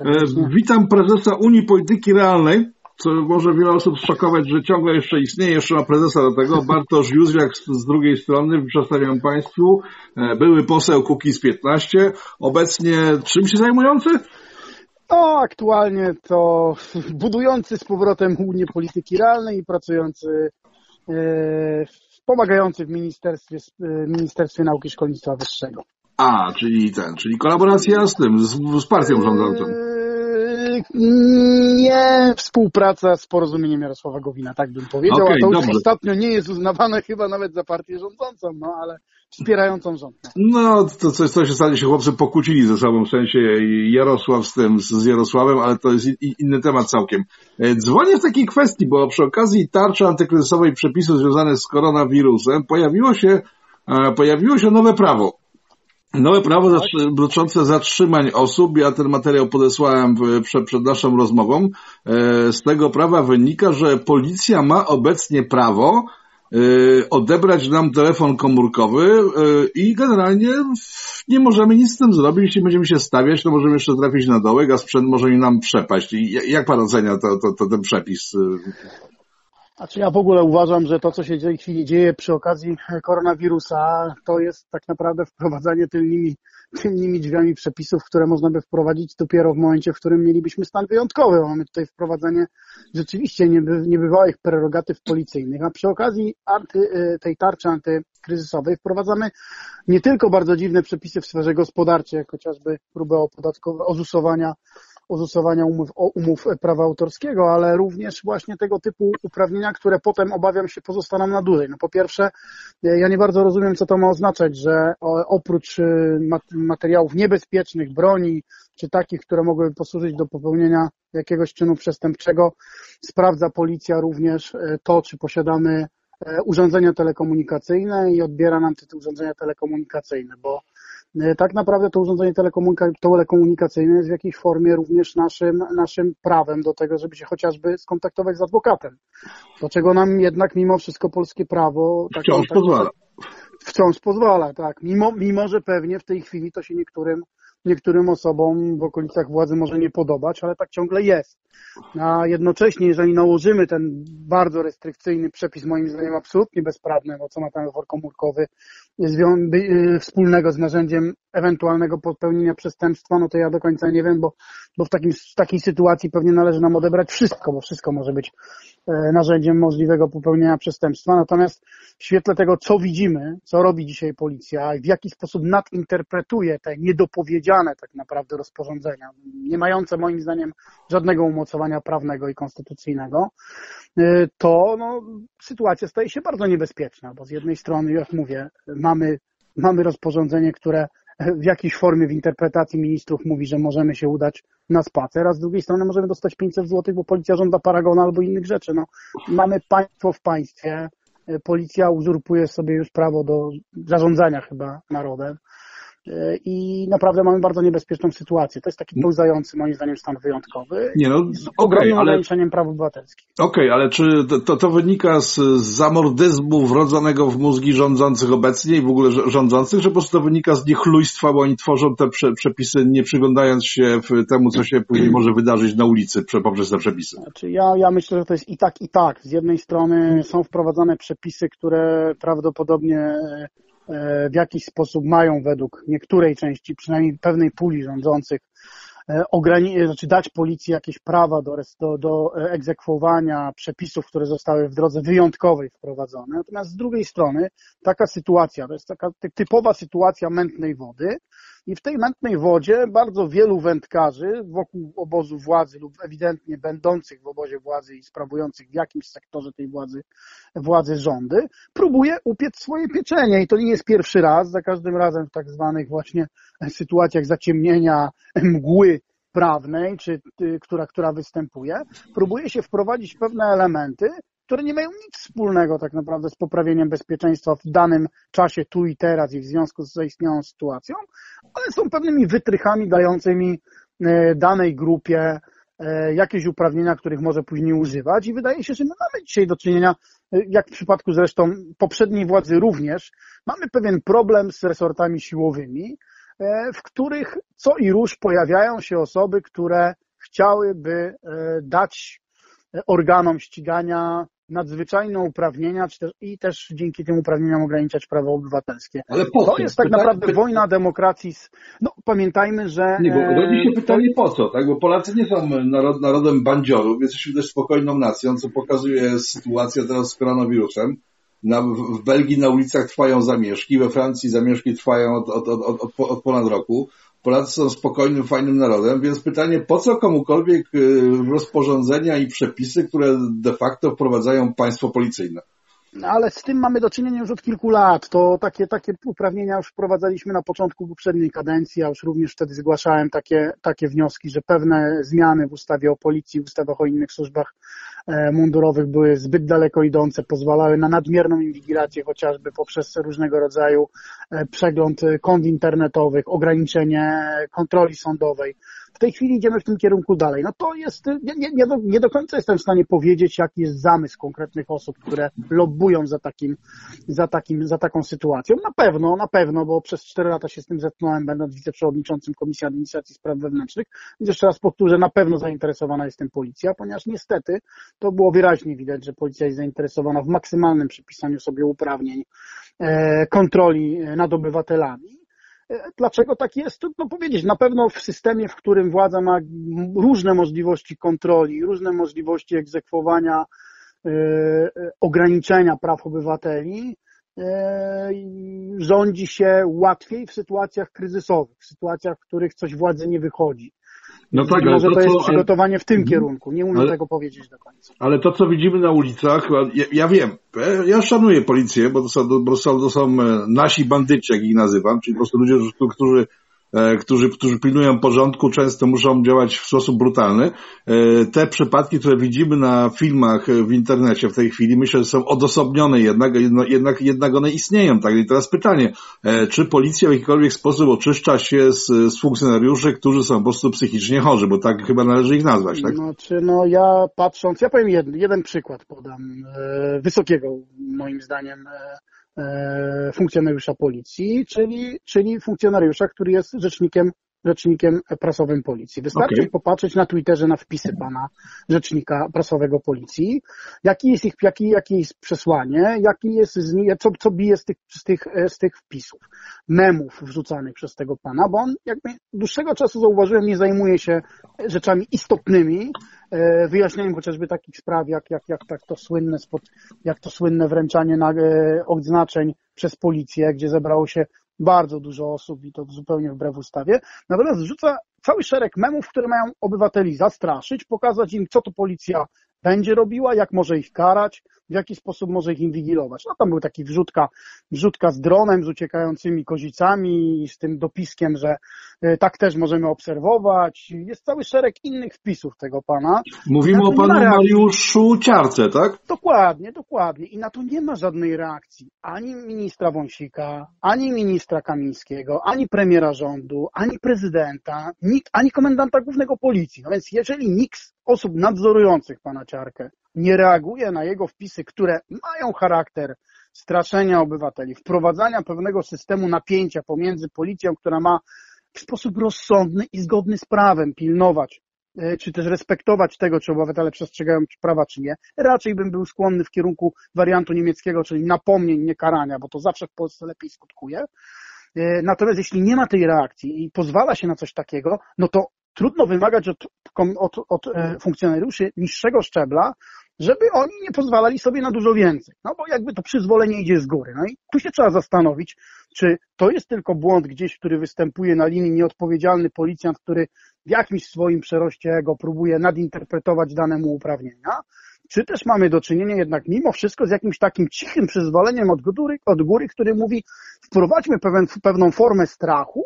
E, witam prezesa Unii Polityki Realnej, co może wiele osób szokować, że ciągle jeszcze istnieje, jeszcze ma prezesa do tego. Bartosz Józwiak z drugiej strony, przedstawiam Państwu, e, były poseł Kukiz 15, obecnie czym się zajmujący? No, aktualnie to budujący z powrotem Unię Polityki Realnej i pracujący, e, pomagający w Ministerstwie, Ministerstwie Nauki i Szkolnictwa Wyższego. A, czyli ten, czyli kolaboracja z tym, z, z partią rządzącą. Yy, nie współpraca z porozumieniem Jarosława Gowina, tak bym powiedział, okay, a to już dobrze. ostatnio nie jest uznawane chyba nawet za partię rządzącą, no ale wspierającą rząd. No, to coś, coś stanie się chłopcy pokłócili ze sobą, w sensie Jarosław z tym, z Jarosławem, ale to jest inny temat całkiem. E, dzwonię w takiej kwestii, bo przy okazji tarczy antykryzysowej przepisów związanych z koronawirusem pojawiło się, e, pojawiło się nowe prawo Nowe prawo dotyczące zatrzymań osób, ja ten materiał podesłałem przed, przed naszą rozmową. E, z tego prawa wynika, że policja ma obecnie prawo e, odebrać nam telefon komórkowy e, i generalnie nie możemy nic z tym zrobić. Jeśli będziemy się stawiać, to możemy jeszcze trafić na dołek, a sprzęt może nam przepaść. I jak pan ocenia to, to, to ten przepis? Znaczy ja w ogóle uważam, że to, co się chwili dzieje przy okazji koronawirusa, to jest tak naprawdę wprowadzanie tylnymi, tylnymi drzwiami przepisów, które można by wprowadzić dopiero w momencie, w którym mielibyśmy stan wyjątkowy. Mamy tutaj wprowadzenie rzeczywiście nieby, niebywałych prerogatyw policyjnych, a przy okazji anty, y, tej tarczy antykryzysowej wprowadzamy nie tylko bardzo dziwne przepisy w sferze gospodarczej, jak chociażby próbę opodatkowania, ozusowania ozusowania umów, umów prawa autorskiego, ale również właśnie tego typu uprawnienia, które potem obawiam się pozostaną na dłużej. No po pierwsze, ja nie bardzo rozumiem, co to ma oznaczać, że oprócz y, materiałów niebezpiecznych, broni, czy takich, które mogłyby posłużyć do popełnienia jakiegoś czynu przestępczego, sprawdza policja również to, czy posiadamy urządzenia telekomunikacyjne i odbiera nam te urządzenia telekomunikacyjne, bo E, tak naprawdę to urządzenie telekomunikacyjne jest w jakiejś formie również naszym, naszym prawem do tego, żeby się chociażby skontaktować z adwokatem. Do czego nam jednak mimo wszystko polskie prawo tak, wciąż tak, pozwala. Wciąż pozwala, tak. Mimo, mimo, że pewnie w tej chwili to się niektórym, niektórym osobom w okolicach władzy może nie podobać, ale tak ciągle jest. A jednocześnie, jeżeli nałożymy ten bardzo restrykcyjny przepis, moim zdaniem absolutnie bezprawny, bo co ma ten wor komórkowy, y, wspólnego z narzędziem ewentualnego popełnienia przestępstwa, no to ja do końca nie wiem, bo, bo w, takim, w takiej sytuacji pewnie należy nam odebrać wszystko, bo wszystko może być narzędziem możliwego popełnienia przestępstwa. Natomiast w świetle tego, co widzimy, co robi dzisiaj policja i w jaki sposób nadinterpretuje te niedopowiedziane tak naprawdę rozporządzenia, nie mające moim zdaniem żadnego umocowania prawnego i konstytucyjnego, e, to no, sytuacja staje się bardzo niebezpieczna, bo z jednej strony, jak mówię, mamy, mamy rozporządzenie, które w jakiejś formie w interpretacji ministrów mówi, że możemy się udać na spacer, a z drugiej strony możemy dostać 500 zł, bo policja żąda paragona albo innych rzeczy. No, mamy państwo w państwie, policja uzurpuje sobie już prawo do zarządzania chyba narodem. E, i naprawdę mamy bardzo niebezpieczną sytuację. To jest taki pełzający, moim zdaniem, stan wyjątkowy Nie no, z ogromnym okay, ograniczeniem praw obywatelskich. Okej, okay, ale czy to, to wynika z, z zamordyzmu wrodzonego w mózgi rządzących obecnie i w ogóle rządzących, czy po prostu to wynika z niechlujstwa, bo oni tworzą te prze, przepisy nie przyglądając się temu, co się później może wydarzyć na ulicy poprzez te przepisy? Znaczy ja, ja myślę, że to jest i tak, i tak. Z jednej strony są wprowadzane przepisy, które prawdopodobnie w jakiś sposób mają według niektórej części, przynajmniej pewnej puli rządzących, e, ograni- znaczy dać policji jakieś prawa do, do, do egzekwowania przepisów, które zostały w drodze wyjątkowej wprowadzone. Natomiast z drugiej strony taka sytuacja, to jest taka typowa sytuacja mętnej wody, i w tej mętnej wodzie bardzo wielu wędkarzy wokół obozu władzy lub ewidentnie będących w obozie władzy i sprawujących w jakimś sektorze tej władzy, władzy rządy, próbuje upiec swoje pieczenie. I to nie jest pierwszy raz, za każdym razem w tak zwanych właśnie sytuacjach zaciemnienia mgły prawnej, czy która, która występuje, próbuje się wprowadzić pewne elementy, które nie mają nic wspólnego tak naprawdę z poprawieniem bezpieczeństwa w danym czasie, tu i teraz i w związku z zaistniałą sytuacją, ale są pewnymi wytrychami dającymi e, danej grupie e, jakieś uprawnienia, których może później używać. I wydaje się, że my mamy dzisiaj do czynienia, e, jak w przypadku zresztą poprzedniej władzy również, mamy pewien problem z resortami siłowymi, w których co i róż pojawiają się osoby, które chciałyby dać organom ścigania nadzwyczajne uprawnienia i też dzięki tym uprawnieniom ograniczać prawa obywatelskie. Ale po to co? jest tak Pytanie, naprawdę py... wojna demokracji. Z... No pamiętajmy, że... Nie, bo rodzi się pytanie po co, tak? Bo Polacy nie są narod, narodem bandziorów, jesteśmy też spokojną nacją, co pokazuje sytuacja teraz z koronawirusem. Na, w Belgii na ulicach trwają zamieszki, we Francji zamieszki trwają od, od, od, od ponad roku. Polacy są spokojnym, fajnym narodem, więc pytanie, po co komukolwiek y, rozporządzenia i przepisy, które de facto wprowadzają państwo policyjne? No, ale z tym mamy do czynienia już od kilku lat. To takie, takie uprawnienia już wprowadzaliśmy na początku poprzedniej kadencji. Ja już również wtedy zgłaszałem takie, takie wnioski, że pewne zmiany w ustawie o policji, w ustawach o innych służbach mundurowych były zbyt daleko idące, pozwalały na nadmierną inwigilację chociażby poprzez różnego rodzaju e, przegląd kont internetowych, ograniczenie kontroli sądowej. W tej chwili idziemy w tym kierunku dalej. No to jest, nie, nie, do, nie do końca jestem w stanie powiedzieć, jaki jest zamysł konkretnych osób, które lobbują za takim, za takim, za taką sytuacją. Na pewno, na pewno, bo przez cztery lata się z tym zetknąłem, będąc wiceprzewodniczącym Komisji Administracji Spraw Wewnętrznych. Więc jeszcze raz powtórzę, na pewno zainteresowana jest tym policja, ponieważ niestety to było wyraźnie widać, że policja jest zainteresowana w maksymalnym przypisaniu sobie uprawnień e, kontroli nad obywatelami Dlaczego tak jest? Trudno powiedzieć. Na pewno w systemie, w którym władza ma różne możliwości kontroli, różne możliwości egzekwowania, e, ograniczenia praw obywateli, e, rządzi się łatwiej w sytuacjach kryzysowych, w sytuacjach, w których coś władzy nie wychodzi. No tak, może to, to jest co, przygotowanie w tym ale, kierunku. Nie umiem ale, tego powiedzieć do końca. Ale to, co widzimy na ulicach, ja, ja wiem, ja szanuję policję, bo to są, bo to są, e, nasi bandyci, jak ich nazywam, czyli po prostu ludzie, którzy E, którzy, którzy pilnują porządku, często muszą działać w sposób brutalny. E, te przypadki, które widzimy na filmach w internecie w tej chwili, myślę, że są odosobnione jednak, jednak, jednak one istnieją. Tak? I teraz pytanie, e, czy policja w jakikolwiek sposób oczyszcza się z, z funkcjonariuszy, którzy są po prostu psychicznie chorzy, bo tak chyba należy ich nazwać, tak? Znaczy, no ja patrząc, ja powiem jeden, jeden przykład podam, wysokiego moim zdaniem E, funkcjonariusza policji, czyli, czyli funkcjonariusza, który jest rzecznikiem rzecznikiem prasowym policji. Wystarczy okay. popatrzeć na Twitterze na wpisy pana rzecznika prasowego policji, jaki jest ich, jaki, jakie jest przesłanie, jaki jest z nich, co, co bije z tych, z, tych, z tych wpisów, memów wrzucanych przez tego pana, bo on jakby dłuższego czasu zauważyłem, nie zajmuje się rzeczami istotnymi, e, wyjaśnianiem chociażby takich spraw, jak, jak, jak tak to słynne, spod, jak to słynne wręczanie na, e, odznaczeń przez policję, gdzie zebrało się bardzo dużo osób i to zupełnie wbrew ustawie. Natomiast wrzuca cały szereg memów, które mają obywateli zastraszyć, pokazać im, co to policja będzie robiła, jak może ich karać, w jaki sposób może ich inwigilować. No tam był taki wrzutka, wrzutka z dronem, z uciekającymi kozicami i z tym dopiskiem, że tak też możemy obserwować. Jest cały szereg innych wpisów tego pana. Mówimy o panu Mariuszu Ciarce, tak? Dokładnie, dokładnie. I na to nie ma żadnej reakcji. Ani ministra Wąsika, ani ministra Kamińskiego, ani premiera rządu, ani prezydenta, nikt, ani komendanta głównego policji. No więc jeżeli nikt z osób nadzorujących pana Ciarkę nie reaguje na jego wpisy, które mają charakter straszenia obywateli, wprowadzania pewnego systemu napięcia pomiędzy policją, która ma w sposób rozsądny i zgodny z prawem pilnować, e, czy też respektować tego, czy obywatele przestrzegają prawa, czy nie. Raczej bym był skłonny w kierunku wariantu niemieckiego, czyli napomnień, nie karania, bo to zawsze w Polsce lepiej skutkuje. E, natomiast jeśli nie ma tej reakcji i pozwala się na coś takiego, no to trudno wymagać od, od, od e, funkcjonariuszy niższego szczebla, żeby oni nie pozwalali sobie na dużo więcej. No bo jakby to przyzwolenie idzie z góry. No i tu się trzeba zastanowić, czy to jest tylko błąd gdzieś, który występuje na linii nieodpowiedzialny policjant, który w jakimś swoim przeroście ego próbuje nadinterpretować dane mu uprawnienia, czy też mamy do czynienia jednak mimo wszystko z jakimś takim cichym przyzwoleniem od góry, od góry który mówi wprowadźmy pewien, pewną formę strachu,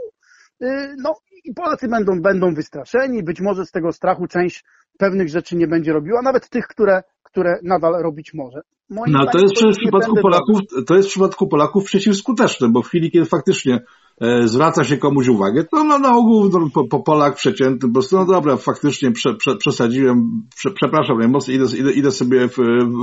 y, no i Polacy będą, będą wystraszeni, być może z tego strachu część pewnych rzeczy nie będzie robiła, nawet tych, które które nadal robić może. Moim no to jest w przypadku Polaków, to jest w przypadku Polaków przeciwskuteczne, bo w chwili, kiedy faktycznie e, zwraca się komuś uwagę, to no, na ogół no, po, po Polak przeciętny, po prostu, no dobra, faktycznie prze, prze, przesadziłem, prze, przepraszam najmocniej, idę, idę, idę sobie w,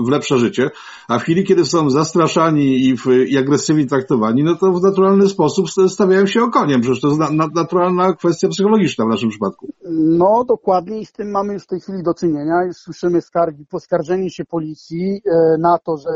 w lepsze życie, a w chwili, kiedy są zastraszani i, w, i agresywnie traktowani, no to w naturalny sposób stawiają się okoniem, przecież to jest na, na, naturalna kwestia psychologiczna w naszym przypadku. No dokładnie i z tym mamy już w tej chwili do czynienia. Już słyszymy skargi, poskarżenie się policji e, na to, że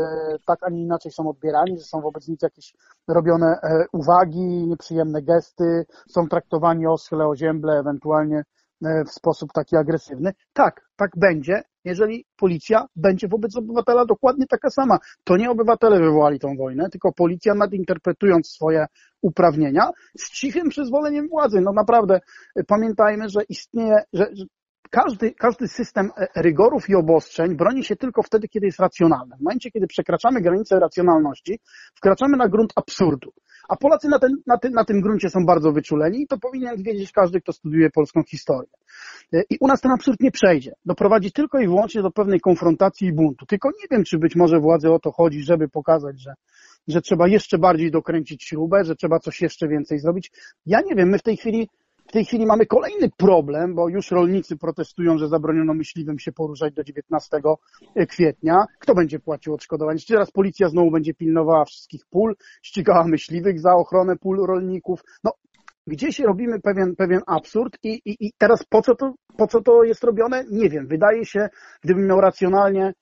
tak, a nie inaczej są odbierani, że są wobec nich jakieś robione e, uwagi, nieprzyjemne gesty, są traktowani oschle, ozięble, ewentualnie e, w sposób taki agresywny. Tak, tak będzie, jeżeli policja będzie wobec obywatela dokładnie taka sama. To nie obywatele wywołali tą wojnę, tylko policja nadinterpretując swoje uprawnienia z cichym przyzwoleniem władzy. No naprawdę pamiętajmy, że istnieje, że, że każdy, każdy system e, rygorów i obostrzeń broni się tylko wtedy, kiedy jest racjonalny. W momencie, kiedy przekraczamy granicę racjonalności, wkraczamy na grunt absurdu. A Polacy na, ten, na, tym, na tym gruncie są bardzo wyczuleni i to powinien wiedzieć każdy, kto studiuje polską historię. E, I u nas ten absurd nie przejdzie. Doprowadzi tylko i wyłącznie do pewnej konfrontacji i buntu. Tylko nie wiem, czy być może władzy o to chodzi, żeby pokazać, że, że trzeba jeszcze bardziej dokręcić śrubę, że trzeba coś jeszcze więcej zrobić. Ja nie wiem, my w tej chwili w tej chwili mamy kolejny problem, bo już rolnicy protestują, że zabroniono myśliwym się poruszać do 19 kwietnia. Kto będzie płacił odszkodowanie? Czy teraz policja znowu będzie pilnowała wszystkich pól, ścigała myśliwych za ochronę pól rolników? No, gdzieś robimy pewien, pewien absurd i, i, i teraz po co, to, po co to jest robione? Nie wiem. Wydaje się, gdybym miał racjonalnie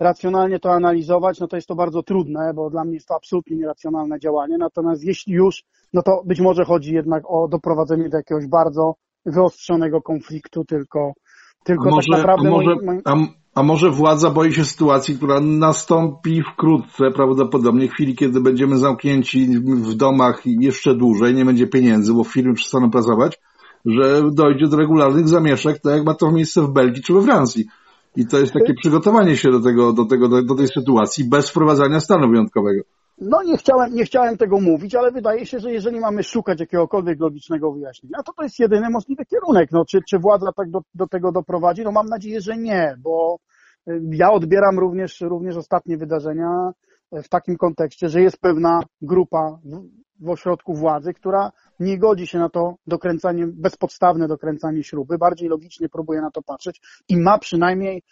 racjonalnie to analizować, no to jest to bardzo trudne, bo dla mnie jest to absolutnie nieracjonalne działanie. Natomiast jeśli już, no to być może chodzi jednak o doprowadzenie do jakiegoś bardzo wyostrzonego konfliktu, tylko, tylko tak może, tak naprawdę... A może, a, a może władza boi się sytuacji, która nastąpi wkrótce, prawdopodobnie w chwili, kiedy będziemy zamknięci w domach jeszcze dłużej, nie będzie pieniędzy, bo firmy przestaną pracować, że dojdzie do regularnych zamieszek, tak jak ma to miejsce w Belgii czy we Francji. I to jest takie przygotowanie się do tego, do tego, do, tej sytuacji bez wprowadzania stanu wyjątkowego. No nie chciałem, nie chciałem tego mówić, ale wydaje się, że jeżeli mamy szukać jakiegokolwiek logicznego wyjaśnienia, to to jest jedyny możliwy kierunek. No, czy, czy władza tak do, do tego doprowadzi? No mam nadzieję, że nie, bo y, ja odbieram również, również ostatnie wydarzenia w takim kontekście, że jest pewna grupa w, ośrodku władzy, która nie godzi się na to dokręcanie, bezpodstawne dokręcanie śruby, bardziej logicznie próbuje na to patrzeć i ma przynajmniej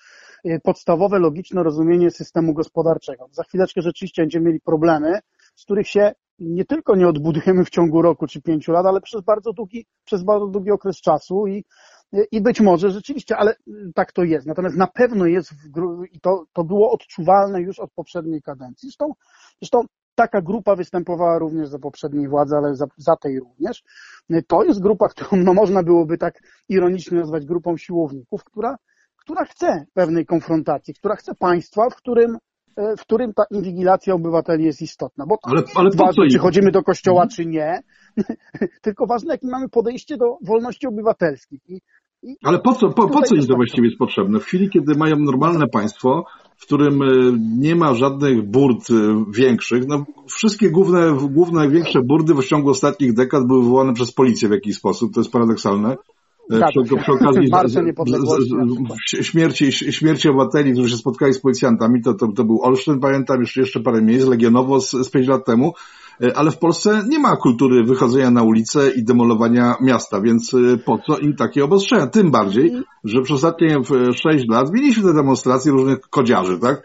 y, podstawowe logiczne rozumienie systemu gospodarczego. Za chwileczkę rzeczywiście będziemy mieli problemy, z których się nie tylko nie odbudujemy w ciągu roku czy pięciu lat, ale przez bardzo długi, przez bardzo długi okres czasu i, i być może rzeczywiście, ale tak to jest. Natomiast na pewno jest w, i to, to było odczuwalne już od poprzedniej kadencji. Zresztą, zresztą taka grupa występowała również za poprzedniej władzy, ale za, za tej również. To jest grupa, którą no, można byłoby tak ironicznie nazwać grupą siłowników, która, która chce pewnej konfrontacji, która chce państwa, w którym w którym ta inwigilacja obywateli jest istotna. Bo ale, ale ważne, czy chodzimy do kościoła, mhm. czy nie, tylko ważne, jakie mamy podejście do wolności obywatelskich. I ale po co, po, po co im to właściwie jest potrzebne? W chwili, kiedy mają normalne państwo, w którym e, nie ma żadnych burd e, większych, no wszystkie główne, główne większe burdy w ciągu ostatnich dekad były wywołane przez policję w jakiś sposób, to jest paradoksalne. E, przy, przy okazji śmierci, śmierci obywateli, którzy się spotkali z policjantami, to, to, to był Olsztyn, pamiętam, jeszcze, jeszcze parę miejsc, Legionowo z, z 5 lat temu, ale w Polsce nie ma kultury wychodzenia na ulicę i demolowania miasta, więc e, po co im takie obostrzenia? Tym bardziej, że przez ostatnie 6 lat mieliśmy te demonstracje różnych kodziarzy, tak?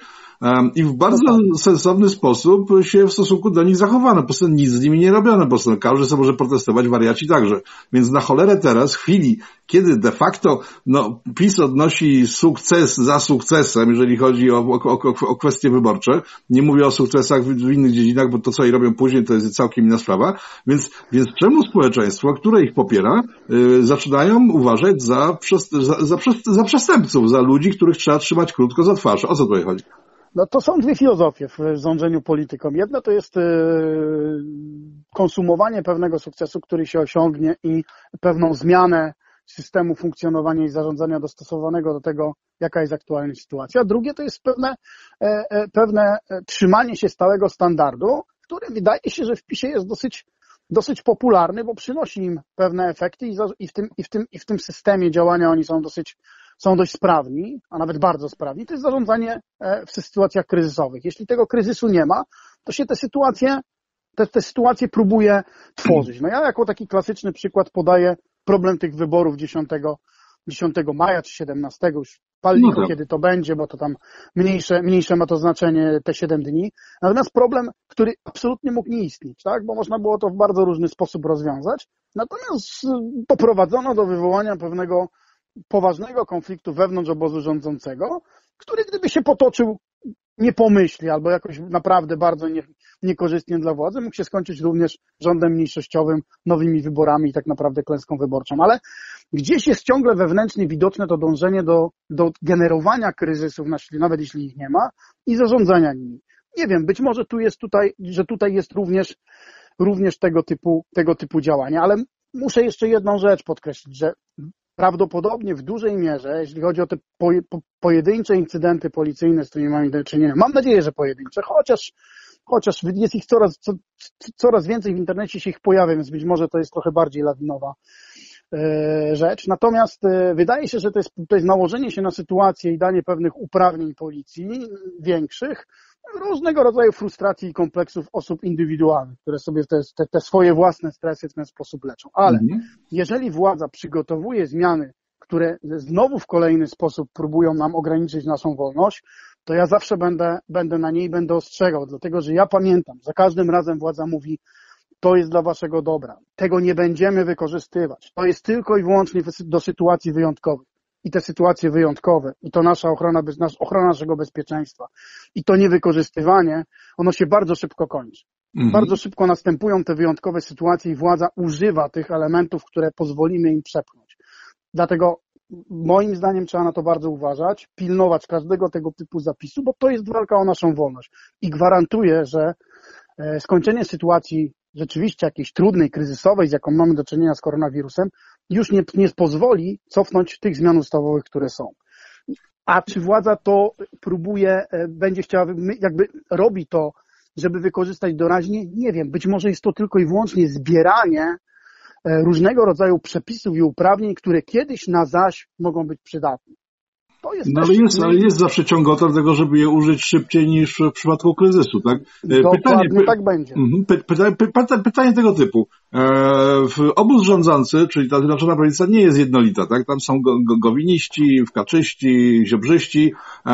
I w bardzo sensowny sposób się w stosunku do nich zachowano. Po prostu nic z nimi nie robiono. Po prostu każdy sobie może protestować, wariaci także. Więc na cholerę teraz, w chwili, kiedy de facto no, PiS odnosi sukces za sukcesem, jeżeli chodzi o, o, o kwestie wyborcze, nie mówię o sukcesach w, w, innych dziedzinach, bo to, co oni robią później, to jest całkiem inna sprawa. Więc, więc czemu społeczeństwo, które ich popiera, yy, zaczynają uważać za, za, za, za przestępców, za ludzi, których trzeba trzymać krótko za twarz? O co tutaj chodzi? No to są dwie filozofie w rządzeniu polityką. Jedna to jest e, konsumowanie pewnego sukcesu, który się osiągnie i pewną zmianę systemu funkcjonowania i zarządzania dostosowanego do tego, jaka jest aktualna sytuacja. Drugie to jest pewne, e, e, pewne trzymanie się stałego standardu, który wydaje się, że w PiSie jest dosyć, dosyć popularny, bo przynosi im pewne efekty i w tym, i w tym, i w tym systemie działania oni są dosyć są dość sprawni, a nawet bardzo sprawni, to jest zarządzanie e, w sytuacjach kryzysowych. Jeśli tego kryzysu nie ma, to się te sytuacje te, te sytuacje próbuje tworzyć. No ja jako taki klasyczny przykład podaję problem tych wyborów 10, 10 maja czy 17, już pal no kiedy to będzie, bo to tam mniejsze, mniejsze ma to znaczenie te 7 dni. Natomiast problem, który absolutnie mógł nie istnieć, tak? bo można było to w bardzo różny sposób rozwiązać. Natomiast doprowadzono do wywołania pewnego poważnego konfliktu wewnątrz obozu rządzącego, który gdyby się potoczył nie pomyśli albo jakoś naprawdę bardzo nie, niekorzystnie dla władzy, mógł się skończyć również rządem mniejszościowym, nowymi wyborami i tak naprawdę klęską wyborczą. Ale gdzieś jest ciągle wewnętrznie widoczne to dążenie do, do generowania kryzysów, nawet jeśli ich nie ma, i zarządzania nimi. Nie wiem, być może tu jest tutaj, że tutaj jest również, również tego typu, tego typu działania, ale muszę jeszcze jedną rzecz podkreślić, że prawdopodobnie w dużej mierze, jeśli chodzi o te pojedyncze incydenty policyjne, z którymi mamy do czynienia, mam nadzieję, że pojedyncze, chociaż, chociaż jest ich coraz, co, coraz więcej w internecie się ich pojawia, więc być może to jest trochę bardziej lawinowa e, rzecz. Natomiast e, wydaje się, że to jest, to jest nałożenie się na sytuację i danie pewnych uprawnień policji większych, różnego rodzaju frustracji i kompleksów osób indywidualnych, które sobie te, te, te swoje własne stresy w ten sposób leczą. Ale mhm. jeżeli władza przygotowuje zmiany, które znowu w kolejny sposób próbują nam ograniczyć naszą wolność, to ja zawsze będę, będę na niej będę ostrzegał, dlatego że ja pamiętam, za każdym razem władza mówi, to jest dla waszego dobra, tego nie będziemy wykorzystywać, to jest tylko i wyłącznie do sytuacji wyjątkowych i te sytuacje wyjątkowe, i to nasza ochrona, ochrona naszego bezpieczeństwa, i to niewykorzystywanie, ono się bardzo szybko kończy. Mhm. Bardzo szybko następują te wyjątkowe sytuacje i władza używa tych elementów, które pozwolimy im przepchnąć. Dlatego moim zdaniem trzeba na to bardzo uważać, pilnować każdego tego typu zapisu, bo to jest walka o naszą wolność. I gwarantuję, że e, skończenie sytuacji rzeczywiście jakiejś trudnej, kryzysowej, z jaką mamy do czynienia z koronawirusem, już nie, nie pozwoli cofnąć tych zmian ustawowych, które są. A czy władza to próbuje, e, będzie chciała, jakby robi to, żeby wykorzystać doraźnie? Nie wiem. Być może jest to tylko i wyłącznie zbieranie e, różnego rodzaju przepisów i uprawnień, które kiedyś na zaś mogą być przydatne. To jest no ale jest, ale jest zawsze ciągotor tego, żeby je użyć szybciej niż w przypadku kryzysu, tak? E, pytanie, py, tak będzie. Mhm, py, py, pytanie tego typu. E, obóz rządzący, czyli ta Zjednoczona Prawica nie jest jednolita, tak? Tam są go, go, gowiniści, wkaczyści, ziobrzyści. E,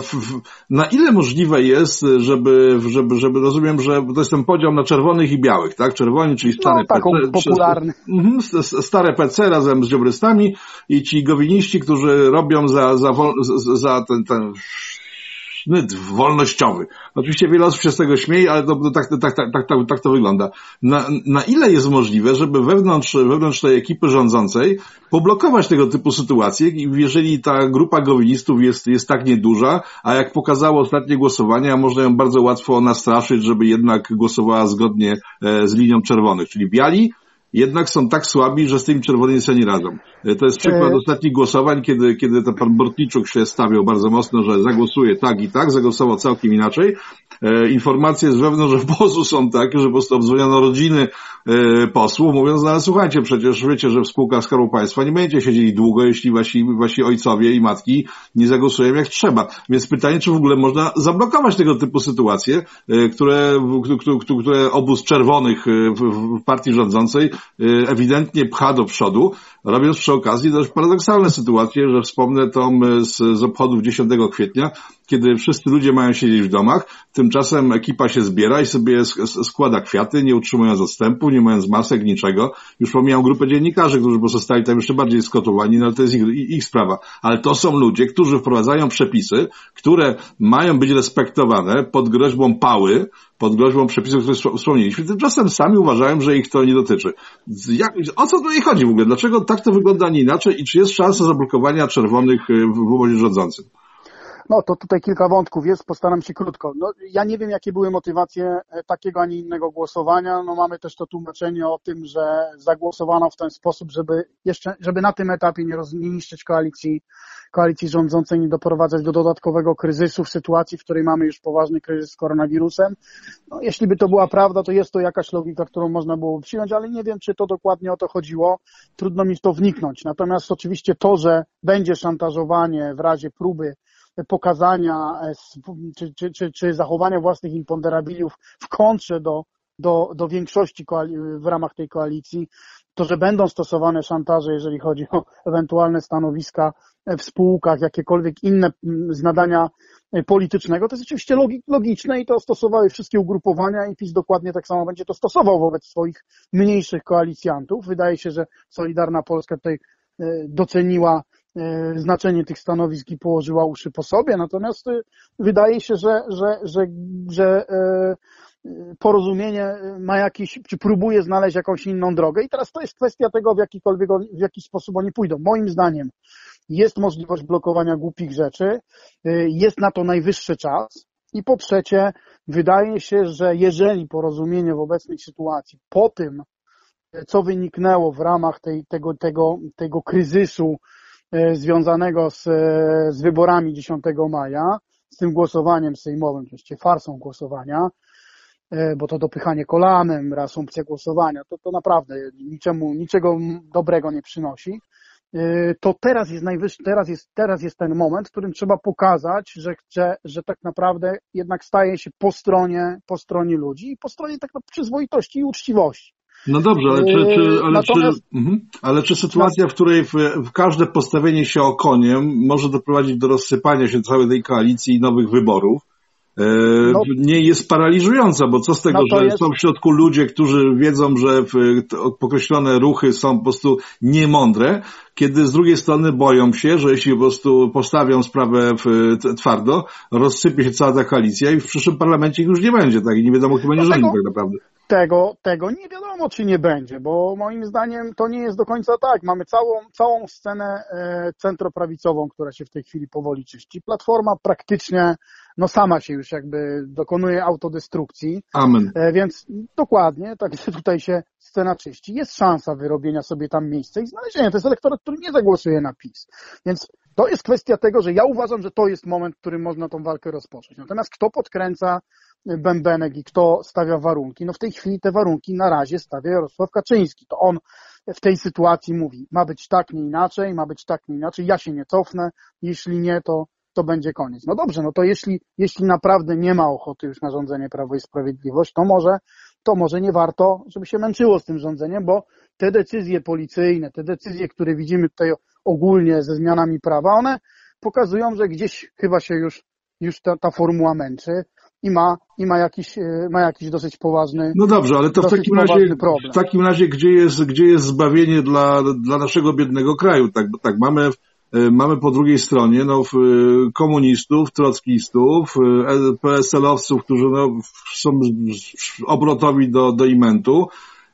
w, w, na ile możliwe jest, żeby, żeby, żeby rozumiem, że to jest ten podział na czerwonych i białych, tak? Czerwoni, czyli stare no, PC, popularny. Mhm, stare PC razem z dziobrystami i ci gowiniści, którzy robią za za, za, za ten, ten sznyt wolnościowy. Oczywiście wiele osób się z tego śmieje, ale to, tak, tak, tak, tak, tak to wygląda. Na, na ile jest możliwe, żeby wewnątrz, wewnątrz tej ekipy rządzącej poblokować tego typu sytuacje, jeżeli ta grupa gowinistów jest, jest tak nieduża, a jak pokazało ostatnie głosowania, można ją bardzo łatwo nastraszyć, żeby jednak głosowała zgodnie e, z linią czerwonych, czyli biali jednak są tak słabi, że z tymi czerwonymi sobie nie radzą. E, to jest przykład ostatnich głosowań, kiedy, kiedy ten pan Bortniczuk się stawiał bardzo mocno, że zagłosuje tak i tak, zagłosował całkiem inaczej. E, informacje z wewnątrz obozu są takie, że po prostu obdzwoniono rodziny e, posłów, mówiąc, no ale słuchajcie, przecież wiecie, że w spółkach Skarbu Państwa nie będziecie siedzieli długo, jeśli wasi, wasi ojcowie i matki nie zagłosują jak trzeba. Więc pytanie, czy w ogóle można zablokować tego typu sytuacje, e, które, które, obóz czerwonych w, partii rządzącej ewidentnie pcha do przodu, robiąc przy okazji dość paradoksalne sytuacje, że wspomnę to z, z obchodów 10 kwietnia, kiedy wszyscy ludzie mają siedzieć w domach, tymczasem ekipa się zbiera i sobie składa kwiaty, nie utrzymując odstępu, nie mając masek, niczego. Już pomijam grupę dziennikarzy, którzy pozostali tam jeszcze bardziej skotowani, no ale to jest ich, ich sprawa. Ale to są ludzie, którzy wprowadzają przepisy, które mają być respektowane pod groźbą pały, pod groźbą przepisów, które wspomnieliśmy. Tymczasem sami uważają, że ich to nie dotyczy. Jak, o co tutaj chodzi w ogóle? Dlaczego tak to wygląda, nie inaczej? I czy jest szansa zablokowania czerwonych w, w obozie rządzącym? No to tutaj kilka wątków jest, postaram się krótko. No, ja nie wiem, jakie były motywacje e, takiego, a nie innego głosowania. No, mamy też to tłumaczenie o tym, że zagłosowano w ten sposób, żeby jeszcze, żeby na tym etapie nie, roz, nie niszczyć koalicji, koalicji rządzącej, nie doprowadzać do dodatkowego kryzysu w sytuacji, w której mamy już poważny kryzys z koronawirusem. No, jeśli by to była prawda, to jest to jakaś logika, którą można było przyjąć, ale nie wiem, czy to dokładnie o to chodziło. Trudno mi w to wniknąć. Natomiast oczywiście to, że będzie szantażowanie w razie próby pokazania e, czy, czy, czy, czy zachowania własnych imponderabiliów w kontrze do do, do większości w ramach tej koalicji, to, że będą stosowane szantaże, jeżeli chodzi o ewentualne stanowiska w spółkach, jakiekolwiek inne z nadania politycznego, to jest oczywiście logiczne i to stosowały wszystkie ugrupowania i PiS dokładnie tak samo będzie to stosował wobec swoich mniejszych koalicjantów. Wydaje się, że Solidarna Polska tutaj e, doceniła e, znaczenie tych stanowisk i położyła uszy po sobie, natomiast e, wydaje się, że, że, że, że porozumienie ma jakiś, czy próbuje znaleźć jakąś inną drogę. I teraz to jest kwestia tego, w jakikolwiek, w jaki sposób oni pójdą. Moim zdaniem jest możliwość blokowania głupich rzeczy, y, jest na to najwyższy czas. I po trzecie, wydaje się, że jeżeli porozumienie w obecnej sytuacji po tym, co wyniknęło w ramach tej, tego, tego, tego kryzysu y, związanego z, z wyborami 10 maja, z tym głosowaniem sejmowym, oczywiście farsą głosowania, y, bo to dopychanie kolanem, reasumpcja głosowania, to, to naprawdę niczemu, niczego dobrego nie przynosi. To teraz jest najwyższy, teraz jest, teraz jest ten moment, w którym trzeba pokazać, że, że, że tak naprawdę jednak staje się po stronie, po stronie ludzi i po stronie tak przyzwoitości i uczciwości. No dobrze, ale czy, czy, y, ale, Natomiast... czy, mhm. ale czy sytuacja, w której w, w każde postawienie się okoniem może doprowadzić do rozsypania się całej tej koalicji i nowych wyborów, no, nie jest paraliżująca, bo co z tego, no że jest... są w środku ludzie, którzy wiedzą, że określone ruchy są po prostu niemądre, kiedy z drugiej strony boją się, że jeśli po prostu postawią sprawę twardo, rozsypie się cała ta koalicja i w przyszłym parlamencie już nie będzie, tak? I nie wiadomo, kto będzie no rządził tak naprawdę. Tego, tego nie wiadomo, czy nie będzie, bo moim zdaniem to nie jest do końca tak. Mamy całą, całą scenę e, centroprawicową, która się w tej chwili powoli czyści. Platforma praktycznie no sama się już jakby dokonuje autodestrukcji. Amen. E, więc dokładnie, także tutaj się scena czyści. Jest szansa wyrobienia sobie tam miejsca i znalezienia. To jest elektorat, który nie zagłosuje na PiS. Więc to jest kwestia tego, że ja uważam, że to jest moment, w którym można tą walkę rozpocząć. Natomiast kto podkręca bębenek i kto stawia warunki? No w tej chwili te warunki na razie stawia Jarosław Kaczyński. To on w tej sytuacji mówi, ma być tak, nie inaczej, ma być tak, nie inaczej, ja się nie cofnę, jeśli nie, to to będzie koniec. No dobrze, no to jeśli, jeśli naprawdę nie ma ochoty już na rządzenie Prawo i Sprawiedliwość, to może, to może nie warto, żeby się męczyło z tym rządzeniem, bo te decyzje policyjne, te decyzje, które widzimy tutaj ogólnie ze zmianami prawa, one pokazują, że gdzieś chyba się już, już ta, ta formuła męczy i ma, i ma jakiś, ma jakiś dosyć poważny No dobrze, ale to w takim razie, problem. w takim razie gdzie jest, gdzie jest zbawienie dla, dla naszego biednego kraju? Tak, tak mamy E, mamy po drugiej stronie no, e, komunistów, trockistów, e, PSL-owców, którzy no, są obrotowi do, do imentu.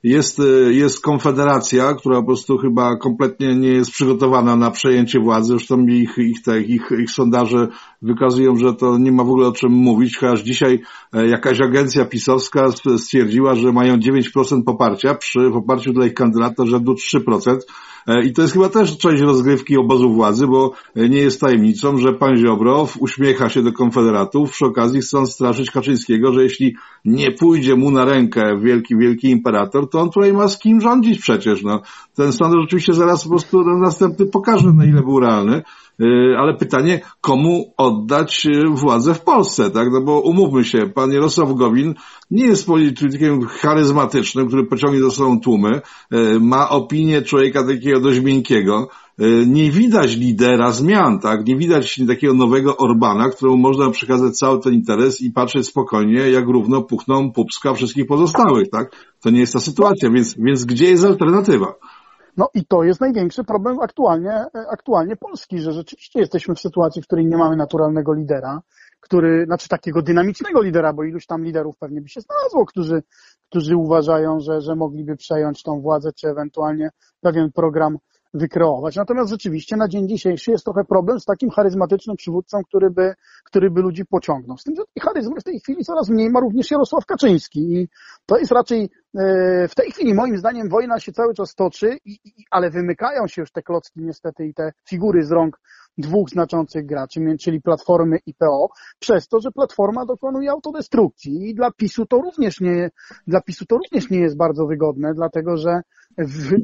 Jest, jest konfederacja, która po prostu chyba kompletnie nie jest przygotowana na przejęcie władzy. Zresztą ich, ich, te, ich, ich sondaże wykazują, że to nie ma w ogóle o czym mówić, chociaż dzisiaj jakaś agencja pisowska stwierdziła, że mają 9% poparcia przy poparciu dla ich kandydata rzędu 3%. E, I to jest chyba też część rozgrywki obozu władzy, bo nie jest tajemnicą, że pan Ziobro uśmiecha się do konfederatów, przy okazji chcąc straszyć Kaczyńskiego, że jeśli nie pójdzie mu na rękę wielki, wielki imperator, on tutaj ma z kim rządzić przecież. No. Ten sąd oczywiście zaraz po prostu następny pokaże, na ile był realny. Y, ale pytanie, komu oddać y, władzę w Polsce, tak? No bo umówmy się, pan Jarosław Gowin nie jest politykiem charyzmatycznym, który pociągnie do sobą tłumy, y, ma opinię człowieka takiego dość miękkiego, nie widać lidera zmian, tak? Nie widać takiego nowego Orbana, któremu można przekazać cały ten interes i patrzeć spokojnie, jak równo puchną pupska wszystkich pozostałych, tak? To nie jest ta sytuacja, więc, więc gdzie jest alternatywa? No i to jest największy problem aktualnie, e, aktualnie Polski, że rzeczywiście jesteśmy w sytuacji, w której nie mamy naturalnego lidera, który, znaczy takiego dynamicznego lidera, bo iluś tam liderów pewnie by się znalazło, którzy, którzy uważają, że, że mogliby przejąć tą władzę, czy ewentualnie pewien program wykreować. Natomiast rzeczywiście na dzień dzisiejszy jest trochę problem z takim charyzmatycznym przywódcą, który by, który by ludzi pociągnął. Z tym, że tej charyzmy w tej chwili coraz mniej ma również Jarosław Kaczyński i to jest raczej e, w tej chwili moim zdaniem wojna się cały czas toczy, i, i, ale wymykają się już te klocki niestety i te figury z rąk dwóch znaczących graczy, czyli Platformy i PO, przez to, że Platforma dokonuje autodestrukcji i dla PiSu to również nie, dla PiSu to również nie jest bardzo wygodne, dlatego że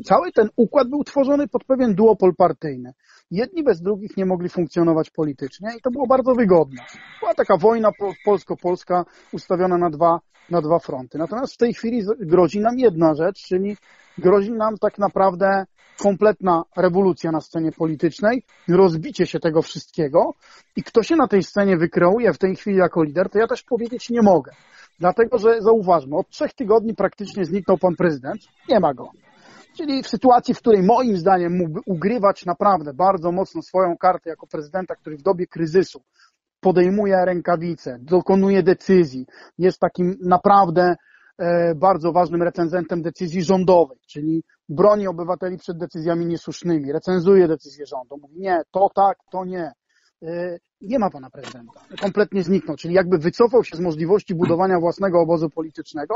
cały ten układ był tworzony pod pewien duopol partyjny. Jedni bez drugich nie mogli funkcjonować politycznie i to było bardzo wygodne. Była taka wojna polsko-polska ustawiona na dwa, na dwa fronty. Natomiast w tej chwili grozi nam jedna rzecz, czyli grozi nam tak naprawdę kompletna rewolucja na scenie politycznej, rozbicie się tego wszystkiego i kto się na tej scenie wykreuje w tej chwili jako lider, to ja też powiedzieć nie mogę. Dlatego, że zauważmy, od trzech tygodni praktycznie zniknął pan prezydent, nie ma go. Czyli w sytuacji, w której moim zdaniem mógłby ugrywać naprawdę bardzo mocno swoją kartę jako prezydenta, który w dobie kryzysu podejmuje rękawice, dokonuje decyzji, jest takim naprawdę e, bardzo ważnym recenzentem decyzji rządowej, czyli broni obywateli przed decyzjami niesłusznymi, recenzuje decyzje rządu, mówi nie, to tak, to nie. E, nie ma pana prezydenta. Kompletnie zniknął, czyli jakby wycofał się z możliwości budowania własnego obozu politycznego,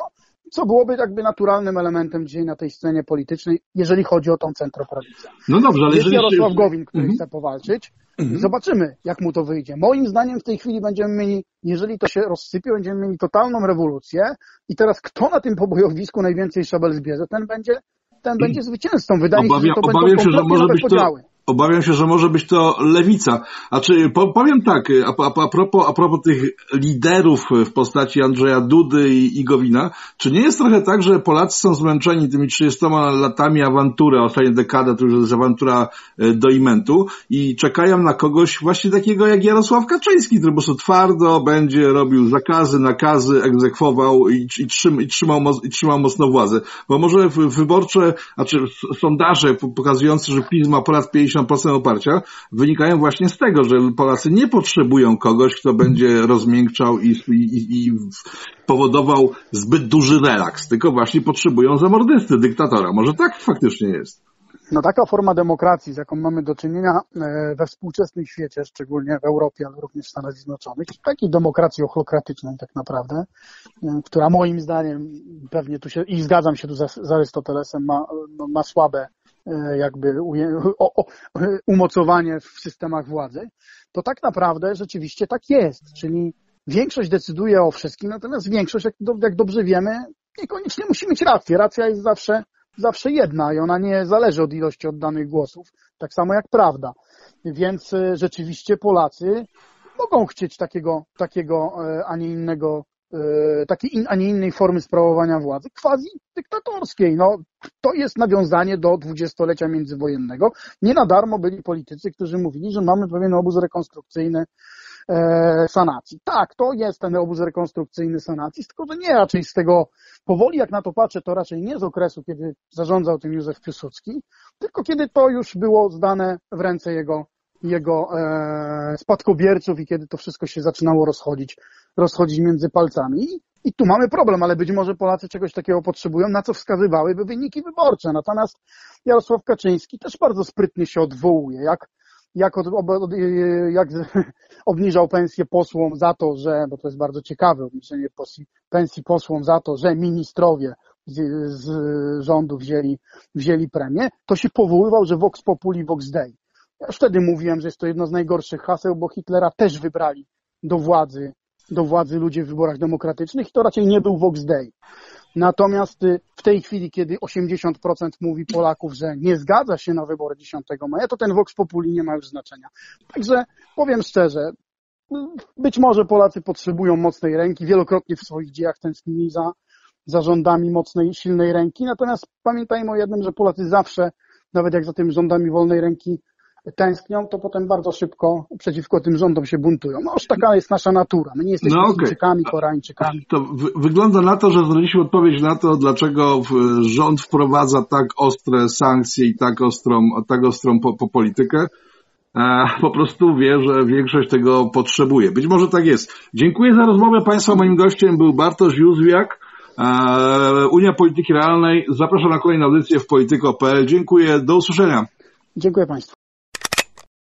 co byłoby jakby naturalnym elementem dzisiaj na tej scenie politycznej, jeżeli chodzi o tą centroprawicę. No dobrze, ale Jest jeżeli... Jarosław Gowin, który mhm. chce powalczyć. Mhm. Zobaczymy, jak mu to wyjdzie. Moim zdaniem w tej chwili będziemy mieli, jeżeli to się rozsypie, będziemy mieli totalną rewolucję i teraz kto na tym pobojowisku najwięcej szabel zbierze, ten będzie, ten będzie zwycięzcą. Wydaje mi się, że to będą się, że może być podziały. Obawiam się, że może być to lewica. A czy powiem tak, a, a, propos, a propos tych liderów w postaci Andrzeja Dudy i, i Gowina, czy nie jest trochę tak, że Polacy są zmęczeni tymi 30 latami awantury, ostatnia dekada to już jest awantura e, do imentu i czekają na kogoś właśnie takiego jak Jarosław Kaczyński, który po prostu twardo będzie robił zakazy, nakazy, egzekwował i, i, trzym, i, trzymał, i trzymał mocno władzę. Bo może wyborcze, znaczy sondaże pokazujące, że PiS ma ponad 50 50% oparcia wynikają właśnie z tego, że Polacy nie potrzebują kogoś, kto będzie rozmiękczał i, i, i powodował zbyt duży relaks, tylko właśnie potrzebują zamordysty, dyktatora. Może tak faktycznie jest. No taka forma demokracji, z jaką mamy do czynienia e, we współczesnym świecie, szczególnie w Europie, ale również w Stanach Zjednoczonych, takiej demokracji ochlokratycznej tak naprawdę, e, która moim zdaniem pewnie tu się, i zgadzam się tu z Arystotelesem, ma, ma słabe jakby umocowanie w systemach władzy, to tak naprawdę rzeczywiście tak jest. Czyli większość decyduje o wszystkim, natomiast większość, jak, dobrze wiemy, niekoniecznie musi mieć rację. Racja jest zawsze, zawsze jedna i ona nie zależy od ilości oddanych głosów, tak samo jak prawda. Więc e, rzeczywiście Polacy mogą chcieć takiego, takiego e, a nie innego E, takiej, in, a nie innej formy sprawowania władzy, quasi dyktatorskiej. No, to jest nawiązanie do dwudziestolecia międzywojennego. Nie na darmo byli politycy, którzy mówili, że mamy pewien obóz rekonstrukcyjny e, sanacji. Tak, to jest ten obóz rekonstrukcyjny sanacji, tylko że nie raczej z tego, powoli jak na to patrzę, to raczej nie z okresu, kiedy zarządzał tym Józef Piłsudski, tylko kiedy to już było zdane w ręce jego jego e, spadkobierców i kiedy to wszystko się zaczynało rozchodzić, rozchodzić między palcami. I tu mamy problem, ale być może Polacy czegoś takiego potrzebują, na co wskazywałyby wyniki wyborcze. Natomiast Jarosław Kaczyński też bardzo sprytnie się odwołuje, jak, jak, od, od, jak obniżał pensję posłom za to, że, bo to jest bardzo ciekawe, obniżenie pensji posłom za to, że ministrowie z, z rządu wzięli, wzięli premię, to się powoływał, że Vox Populi, Vox Dei. Ja wtedy mówiłem, że jest to jedno z najgorszych haseł, bo Hitlera też wybrali do władzy, do władzy ludzie w wyborach demokratycznych i to raczej nie był Vox Dei. Natomiast y, w tej chwili, kiedy 80% mówi Polaków, że nie zgadza się na wybory 10 maja, to ten Vox Populi nie ma już znaczenia. Także powiem szczerze, być może Polacy potrzebują mocnej ręki, wielokrotnie w swoich dziejach tęsknili za, za rządami mocnej, silnej ręki, natomiast pamiętajmy o jednym, że Polacy zawsze, nawet jak za tym rządami wolnej ręki tęsknią, to potem bardzo szybko przeciwko tym rządom się buntują. No już taka jest nasza natura. My nie jesteśmy no okay. Chińczykami, Koreańczykami. To wygląda na to, że znaleźliśmy odpowiedź na to, dlaczego rząd wprowadza tak ostre sankcje i tak ostrą, tak ostrą po, po politykę. E, po prostu wie, że większość tego potrzebuje. Być może tak jest. Dziękuję za rozmowę Państwa. Moim gościem był Bartosz Józwiak, e, Unia Polityki Realnej. Zapraszam na kolejną audycję w polityko.pl. Dziękuję. Do usłyszenia. Dziękuję Państwu.